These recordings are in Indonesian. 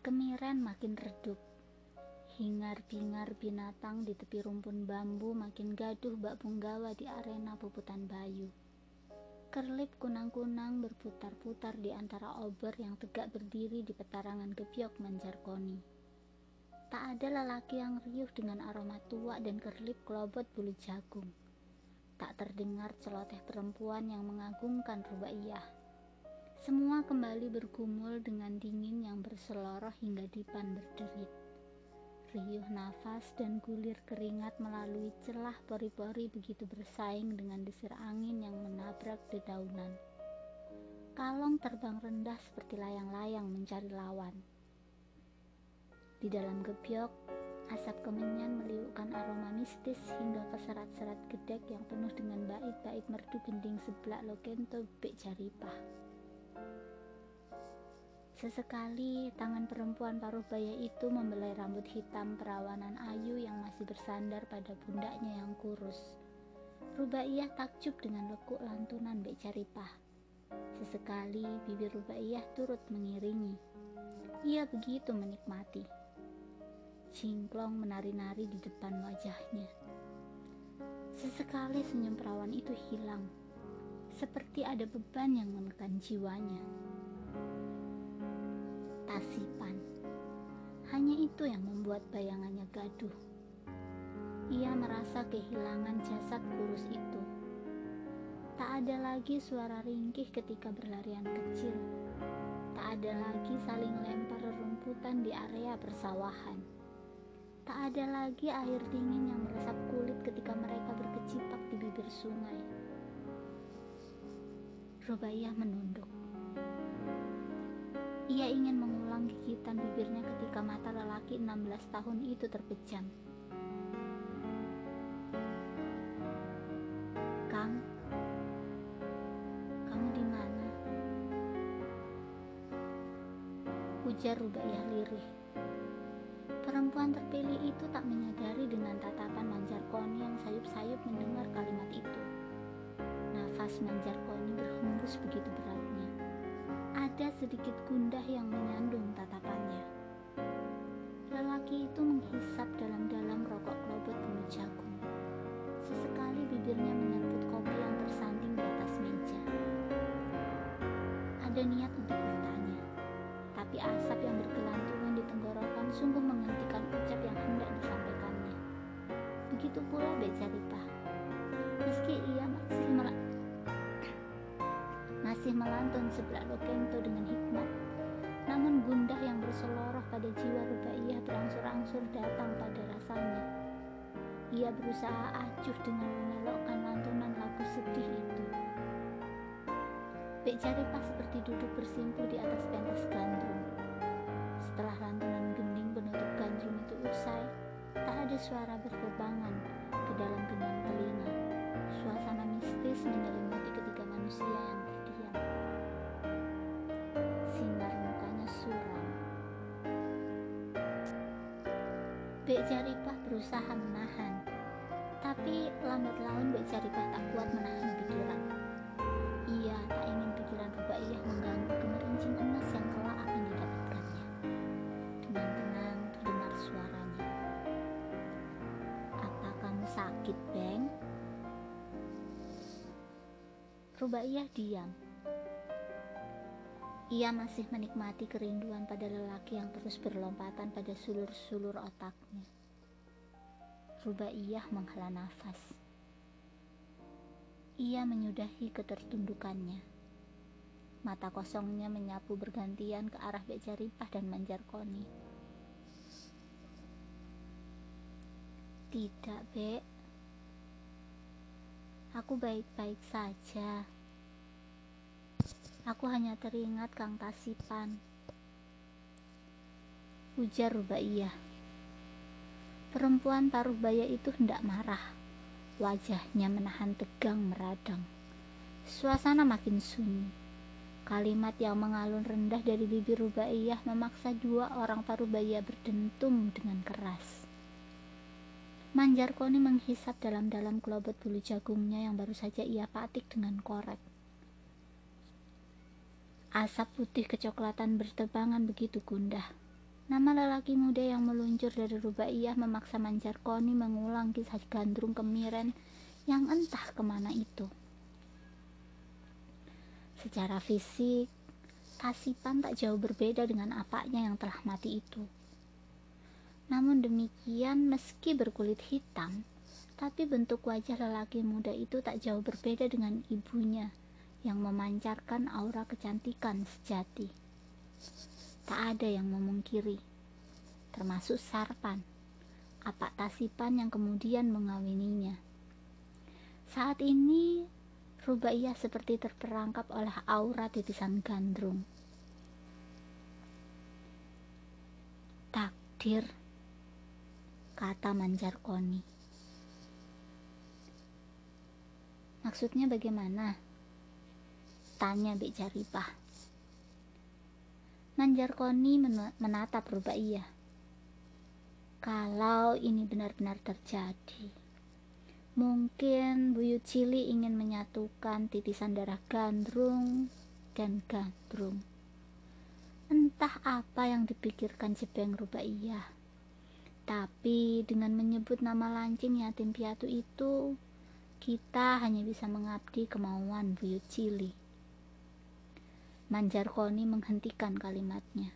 Kemiren makin redup. Hingar-bingar binatang di tepi rumpun bambu makin gaduh bak punggawa di arena puputan bayu. Kerlip kunang-kunang berputar-putar di antara obor yang tegak berdiri di petarangan gebyok menjarkoni. Tak ada lelaki yang riuh dengan aroma tua dan kerlip kelobot bulu jagung. Tak terdengar celoteh perempuan yang mengagungkan rubaiyah. Semua kembali bergumul dengan dingin yang berseloroh hingga dipan berderit. Riuh nafas dan gulir keringat melalui celah pori-pori begitu bersaing dengan desir angin yang menabrak dedaunan. Kalong terbang rendah seperti layang-layang mencari lawan. Di dalam gebyok, asap kemenyan meliukkan aroma mistis hingga ke serat-serat gedek yang penuh dengan bait-bait merdu gending seblak lokento bek jaripah. Sesekali tangan perempuan paruh baya itu membelai rambut hitam perawanan ayu yang masih bersandar pada pundaknya yang kurus. Rubaiyah takjub dengan lekuk lantunan Bek Caripah. Sesekali bibir Rubaiyah turut mengiringi. Ia begitu menikmati. Cingklong menari-nari di depan wajahnya. Sesekali senyum perawan itu hilang, seperti ada beban yang menekan jiwanya tasipan. Hanya itu yang membuat bayangannya gaduh. Ia merasa kehilangan jasad kurus itu. Tak ada lagi suara ringkih ketika berlarian kecil. Tak ada lagi saling lempar rerumputan di area persawahan. Tak ada lagi air dingin yang meresap kulit ketika mereka berkecipak di bibir sungai. Rubaiyah menunduk. Ia ingin mengulang gigitan bibirnya ketika mata lelaki 16 tahun itu terpejam. Kang, kamu di mana? Ujar Rubaiyah lirih. Perempuan terpilih itu tak menyadari dengan tatapan Manjarkoni yang sayup-sayup mendengar kalimat itu. Nafas Manjarkoni berhembus begitu beratnya ada sedikit gundah yang menyandung tatapannya. Lelaki itu menghisap dalam-dalam rokok kelobot bulu jagung. Sesekali bibirnya menyeruput kopi yang tersanding di atas meja. Ada niat untuk bertanya, tapi asap yang bergelantungan di tenggorokan sungguh menghentikan ucap yang hendak disampaikannya. Begitu pula Beca melantun sebelah lokento dengan hikmat. Namun gundah yang berseloroh pada jiwa Rubaiyah berangsur-angsur datang pada rasanya. Ia berusaha acuh dengan menelokkan lantunan lagu sedih itu. Bek Jaripah seperti duduk bersimpuh di atas pentas gandrung. Setelah lantunan gending penutup gandrung itu usai, tak ada suara berterbangan ke dalam genang telinga. Suasana mistis menyelimuti ketika manusia yang Bek Jaripah berusaha menahan, tapi lambat laun Bek Jaripah tak kuat menahan pikiran. Ia tak ingin pikiran Rubaiyah mengganggu kemerincing emas yang kelak akan didapatkannya. Dengan tenang terdengar suaranya. Apa kamu sakit, Beng? Rubaiyah diam. Ia masih menikmati kerinduan pada lelaki yang terus berlompatan pada sulur-sulur otaknya. Rubaiyah menghela nafas. Ia menyudahi ketertundukannya. Mata kosongnya menyapu bergantian ke arah Bejaripah dan Manjarkoni. Tidak, Bek. Aku baik-baik saja. Aku hanya teringat Kang Tasipan. Ujar Rubaiyah. Perempuan paruh baya itu hendak marah. Wajahnya menahan tegang meradang. Suasana makin sunyi. Kalimat yang mengalun rendah dari bibir Rubaiyah memaksa dua orang paruh baya berdentum dengan keras. Manjarkoni menghisap dalam-dalam kelobot bulu jagungnya yang baru saja ia patik dengan korek. Asap putih kecoklatan bertebangan begitu gundah. Nama lelaki muda yang meluncur dari Rubaiyah memaksa Manjarkoni mengulang kisah gandrung kemiren yang entah ke mana itu. Secara fisik, Kasipan tak jauh berbeda dengan apanya yang telah mati itu. Namun demikian, meski berkulit hitam, tapi bentuk wajah lelaki muda itu tak jauh berbeda dengan ibunya yang memancarkan aura kecantikan sejati. Tak ada yang memungkiri, termasuk Sarpan, apa Tasipan yang kemudian mengawininya. Saat ini, Rubaiyah seperti terperangkap oleh aura titisan gandrung. Takdir, kata Manjarkoni. Maksudnya bagaimana? Tanya Bek Jaripah. Manjarkoni menatap Rubaiyah. Kalau ini benar-benar terjadi, mungkin Buyut Cili ingin menyatukan titisan darah gandrung dan gandrung. Entah apa yang dipikirkan Jepeng Rubaiyah. Tapi dengan menyebut nama lancing yatim piatu itu, kita hanya bisa mengabdi kemauan Buyut Cili. Manjarkoni menghentikan kalimatnya.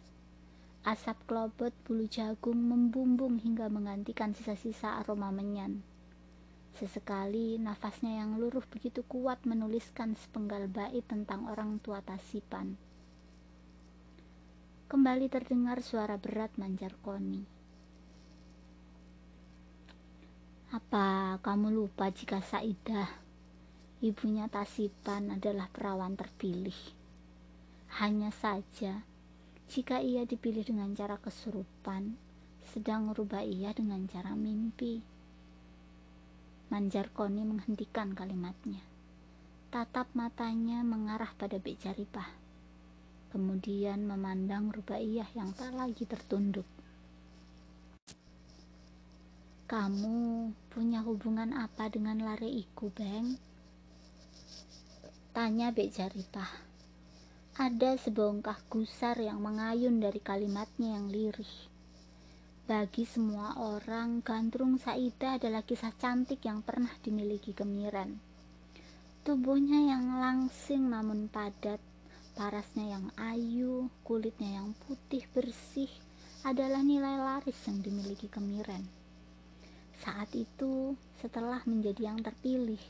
Asap klobot bulu jagung membumbung hingga menggantikan sisa-sisa aroma menyan. Sesekali nafasnya yang luruh begitu kuat menuliskan sepenggal bait tentang orang tua Tasipan. Kembali terdengar suara berat Manjarkoni. Apa kamu lupa jika Saidah, ibunya Tasipan adalah perawan terpilih? Hanya saja, jika ia dipilih dengan cara kesurupan, sedang merubah ia dengan cara mimpi. Manjarkoni menghentikan kalimatnya. Tatap matanya mengarah pada Bek Jaripah. Kemudian memandang Rubaiyah yang tak lagi tertunduk. Kamu punya hubungan apa dengan lare iku, Beng? Tanya Bek Jaripah. Ada sebongkah gusar yang mengayun dari kalimatnya yang lirih. Bagi semua orang, Gandrung Saida adalah kisah cantik yang pernah dimiliki Gemiran. Tubuhnya yang langsing namun padat, parasnya yang ayu, kulitnya yang putih bersih adalah nilai laris yang dimiliki Kemiran. Saat itu, setelah menjadi yang terpilih,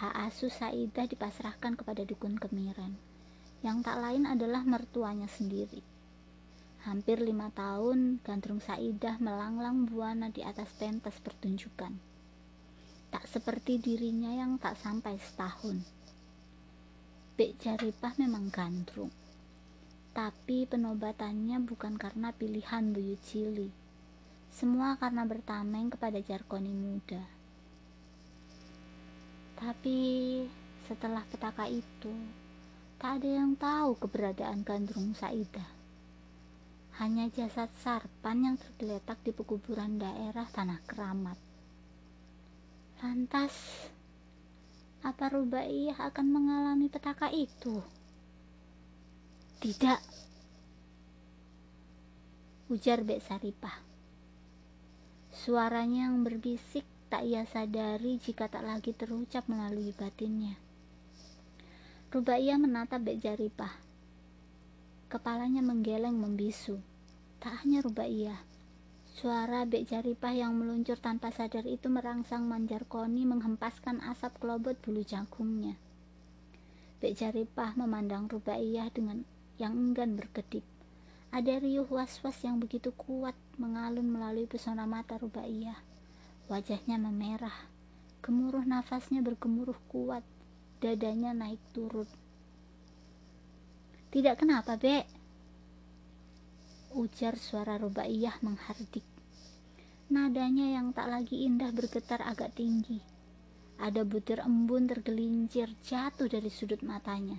hak asuh Saidah dipasrahkan kepada dukun Kemiran yang tak lain adalah mertuanya sendiri. Hampir lima tahun, Gandrung Saidah melanglang buana di atas pentas pertunjukan. Tak seperti dirinya yang tak sampai setahun. Bek Jaripah memang gandrung. Tapi penobatannya bukan karena pilihan Buyu Cili. Semua karena bertameng kepada Jarkoni muda. Tapi setelah petaka itu, Tak ada yang tahu keberadaan gandrung Saidah. Hanya jasad Sarpan yang tergeletak di pekuburan daerah Tanah Keramat. Lantas, apa Rubaiyah akan mengalami petaka itu? Tidak. Ujar Bek Saripah. Suaranya yang berbisik tak ia sadari jika tak lagi terucap melalui batinnya. Rubaiyah menatap Bek Jaripah. Kepalanya menggeleng membisu. Tak hanya Rubaiyah. Suara Bek Jaripah yang meluncur tanpa sadar itu merangsang Manjarkoni menghempaskan asap kelobot bulu jagungnya. Bek Jaripah memandang Rubaiyah dengan yang enggan berkedip. Ada riuh was-was yang begitu kuat mengalun melalui pesona mata Rubaiyah. Wajahnya memerah. Gemuruh nafasnya bergemuruh kuat dadanya naik turun. Tidak kenapa, Bek? Ujar suara Rubaiyah menghardik. Nadanya yang tak lagi indah bergetar agak tinggi. Ada butir embun tergelincir jatuh dari sudut matanya.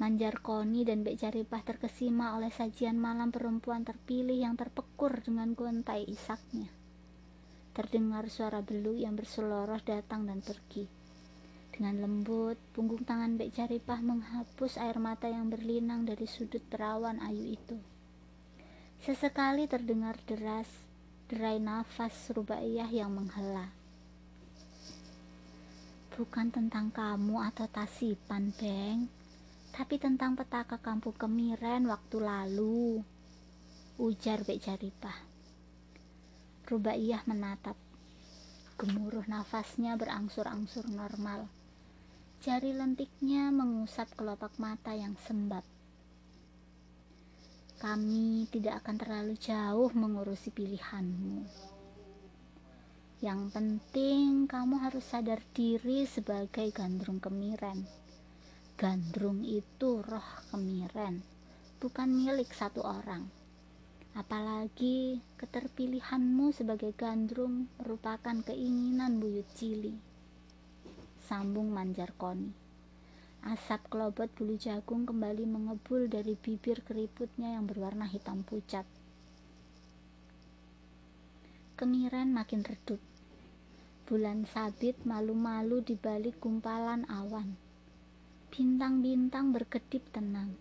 Manjar Koni dan Bek Jaripah terkesima oleh sajian malam perempuan terpilih yang terpekur dengan gontai isaknya. Terdengar suara belu yang berseloroh datang dan pergi. Dengan lembut, punggung tangan Bek Jaripah menghapus air mata yang berlinang dari sudut perawan ayu itu. Sesekali terdengar deras, derai nafas Rubaiyah yang menghela. Bukan tentang kamu atau Tasipan, Beng, tapi tentang petaka kampung Kemiren waktu lalu. Ujar Bek Jaripah. Rubaiyah menatap. Gemuruh nafasnya berangsur-angsur normal. Jari lentiknya mengusap kelopak mata yang sembab. Kami tidak akan terlalu jauh mengurusi pilihanmu. Yang penting kamu harus sadar diri sebagai gandrung kemiren. Gandrung itu roh kemiren, bukan milik satu orang. Apalagi keterpilihanmu sebagai gandrung merupakan keinginan buyut cili. Sambung Manjar Koni. Asap kelobot bulu jagung kembali mengebul dari bibir keriputnya yang berwarna hitam pucat. Kemiren makin redup. Bulan sabit malu-malu di balik gumpalan awan. Bintang-bintang berkedip tenang.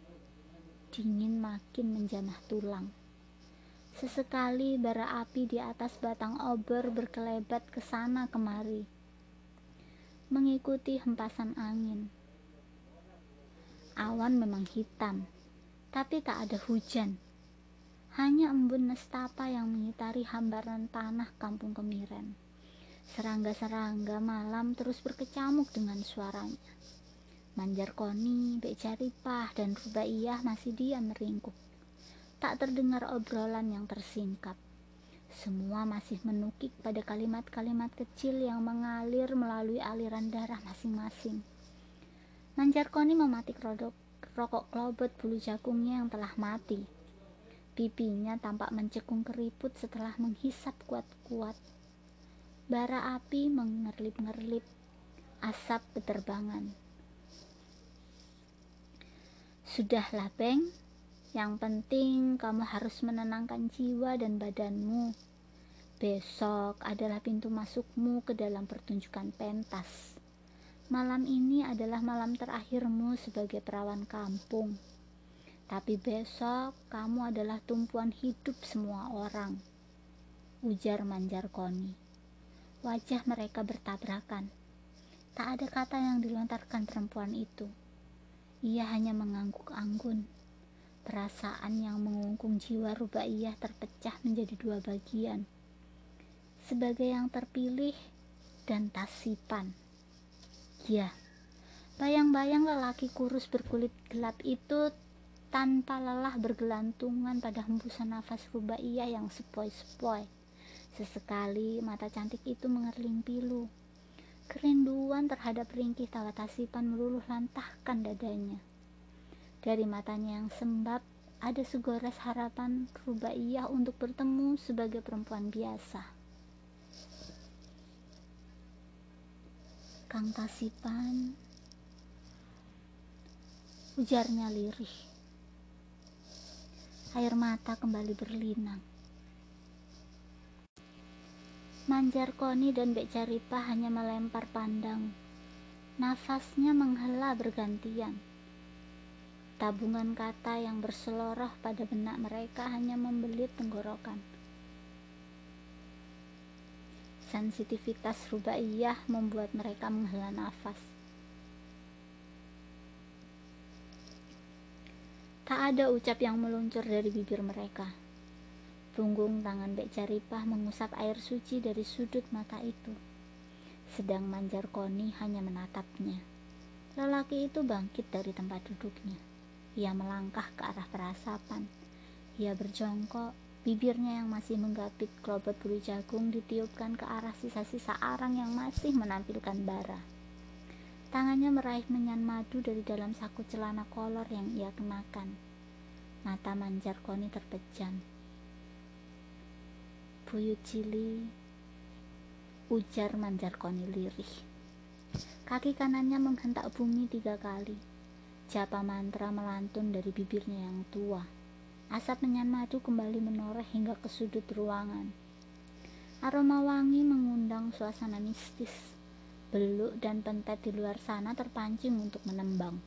Dingin makin menjamah tulang. Sesekali bara api di atas batang obor berkelebat ke sana kemari. Mengikuti hempasan angin Awan memang hitam, tapi tak ada hujan. Hanya embun nestapa yang mengitari hambaran tanah kampung Kemiren. Serangga-serangga malam terus berkecamuk dengan suaranya. Manjar Koni, Bek Jaripah, dan Rubaiyah masih diam meringkuk. Tak terdengar obrolan yang tersingkap. Semua masih menukik pada kalimat-kalimat kecil yang mengalir melalui aliran darah masing-masing. Manjar Koni mematik rodok, rokok klobot bulu jagungnya yang telah mati. Pipinya tampak mencekung keriput setelah menghisap kuat-kuat. Bara api mengerlip-ngerlip, asap beterbangan. Sudahlah, Beng. Yang penting kamu harus menenangkan jiwa dan badanmu. Besok adalah pintu masukmu ke dalam pertunjukan pentas. Malam ini adalah malam terakhirmu sebagai perawan kampung. Tapi besok kamu adalah tumpuan hidup semua orang. Ujar Manjar Koni. Wajah mereka bertabrakan. Tak ada kata yang dilontarkan perempuan itu. Ia hanya mengangguk anggun. Perasaan yang mengungkung jiwa Rubaiyah terpecah menjadi dua bagian. Sebagai yang terpilih dan tasipan. Ya, bayang-bayang lelaki kurus berkulit gelap itu tanpa lelah bergelantungan pada hembusan nafas Rubaiyah yang sepoi-sepoi. Sesekali mata cantik itu mengerling pilu. Kerinduan terhadap ringkih tawa tasipan meluluh lantahkan dadanya. Dari matanya yang sembab, ada segores harapan Rubaiyah untuk bertemu sebagai perempuan biasa. Kang Tasipan Ujarnya lirih. Air mata kembali berlinang. Manjar Koni dan Bek Caripah hanya melempar pandang. Nafasnya menghela bergantian Tabungan kata yang berseloroh pada benak mereka hanya membelit tenggorokan Sensitivitas rubaiyah membuat mereka menghela nafas. Tak ada ucap yang meluncur dari bibir mereka. Punggung tangan Bek Caripah mengusap air suci dari sudut mata itu. Sedang Manjar Koni hanya menatapnya. Lelaki itu bangkit dari tempat duduknya. Ia melangkah ke arah perasapan. Ia berjongkok Bibirnya yang masih menggapit kelobot bulu jagung ditiupkan ke arah sisa-sisa arang yang masih menampilkan bara. Tangannya meraih menyan madu dari dalam saku celana kolor yang ia kenakan. Mata manjar koni terpejam. Buyut cili, ujar manjar koni lirih. Kaki kanannya menghentak bumi tiga kali. Japa mantra melantun dari bibirnya yang tua. Asap menyan madu kembali menoreh hingga ke sudut ruangan. Aroma wangi mengundang suasana mistis. Beluk dan pentet di luar sana terpancing untuk menembang.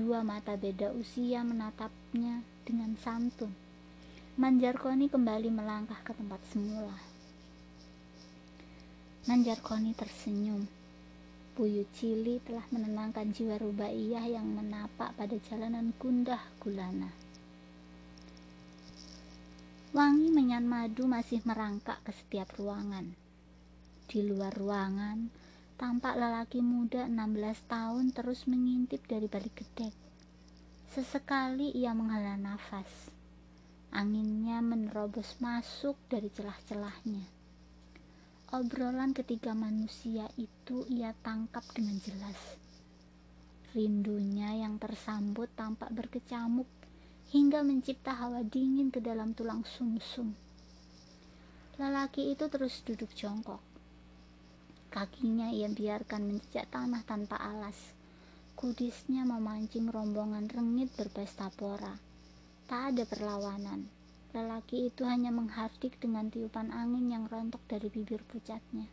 Dua mata beda usia menatapnya dengan santun. Manjarkoni kembali melangkah ke tempat semula. Manjarkoni tersenyum. Buyut Cili telah menenangkan jiwa Rubaiyah yang menapak pada jalanan gundah gulana. Wangi menyan madu masih merangkak ke setiap ruangan. Di luar ruangan, tampak lelaki muda 16 tahun terus mengintip dari balik gedek. Sesekali ia menghela nafas. Anginnya menerobos masuk dari celah-celahnya. Obrolan ketiga manusia itu ia tangkap dengan jelas. Rindunya yang tersambut tampak berkecamuk hingga mencipta hawa dingin ke dalam tulang sumsum. -sum. Lelaki itu terus duduk jongkok. Kakinya ia biarkan menjejak tanah tanpa alas. Kudisnya memancing rombongan rengit berpesta pora Tak ada perlawanan. Lelaki itu hanya menghardik dengan tiupan angin yang rontok dari bibir pucatnya.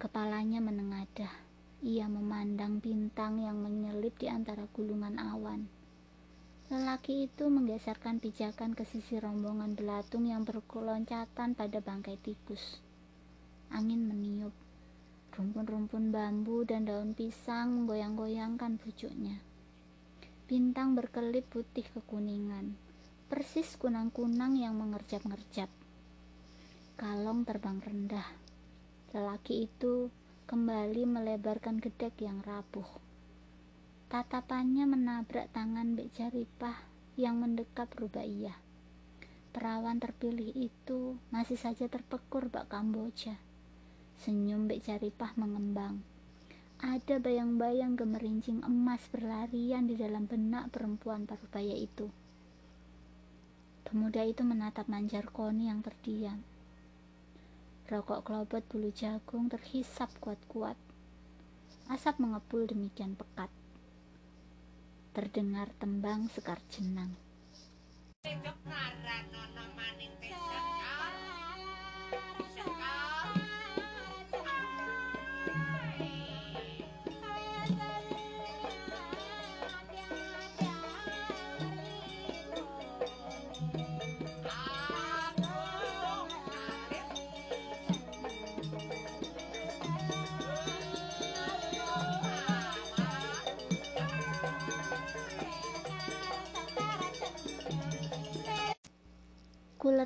Kepalanya menengadah. Ia memandang bintang yang menyelip di antara gulungan awan. Lelaki itu menggeserkan pijakan ke sisi rombongan belatung yang berkeloncatan pada bangkai tikus. Angin meniup. Rumpun-rumpun bambu dan daun pisang menggoyang-goyangkan pucuknya. Bintang berkelip putih kekuningan, persis kunang-kunang yang mengerjap-ngerjap. Kalong terbang rendah. Lelaki itu kembali melebarkan gedek yang rapuh. Tatapannya menabrak tangan Bek Jaripah yang mendekap Rubaiyah. Perawan terpilih itu masih saja terpekur bak Kamboja. Senyum Bek Jaripah mengembang ada bayang-bayang gemerincing emas berlarian di dalam benak perempuan parubaya itu. Pemuda itu menatap manjar koni yang terdiam. Rokok kelobot bulu jagung terhisap kuat-kuat. Asap mengepul demikian pekat. Terdengar tembang sekar jenang.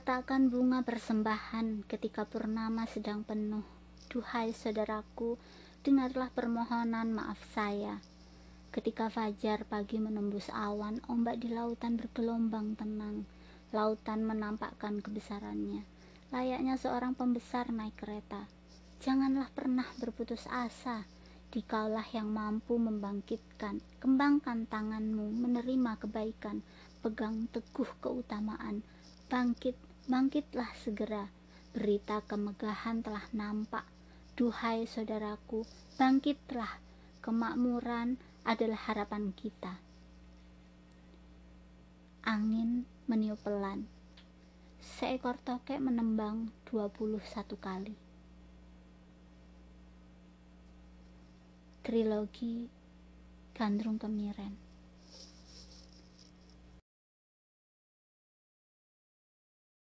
Kuletakkan bunga persembahan ketika purnama sedang penuh. Duhai saudaraku, dengarlah permohonan maaf saya. Ketika fajar pagi menembus awan, ombak di lautan bergelombang tenang. Lautan menampakkan kebesarannya. Layaknya seorang pembesar naik kereta. Janganlah pernah berputus asa. Dikaulah yang mampu membangkitkan, kembangkan tanganmu, menerima kebaikan, pegang teguh keutamaan, Bangkit, bangkitlah segera. Berita kemegahan telah nampak. Duhai saudaraku, bangkitlah. Kemakmuran adalah harapan kita. Angin meniup pelan. Seekor tokek menembang 21 kali. Trilogi Gandrung Kemiren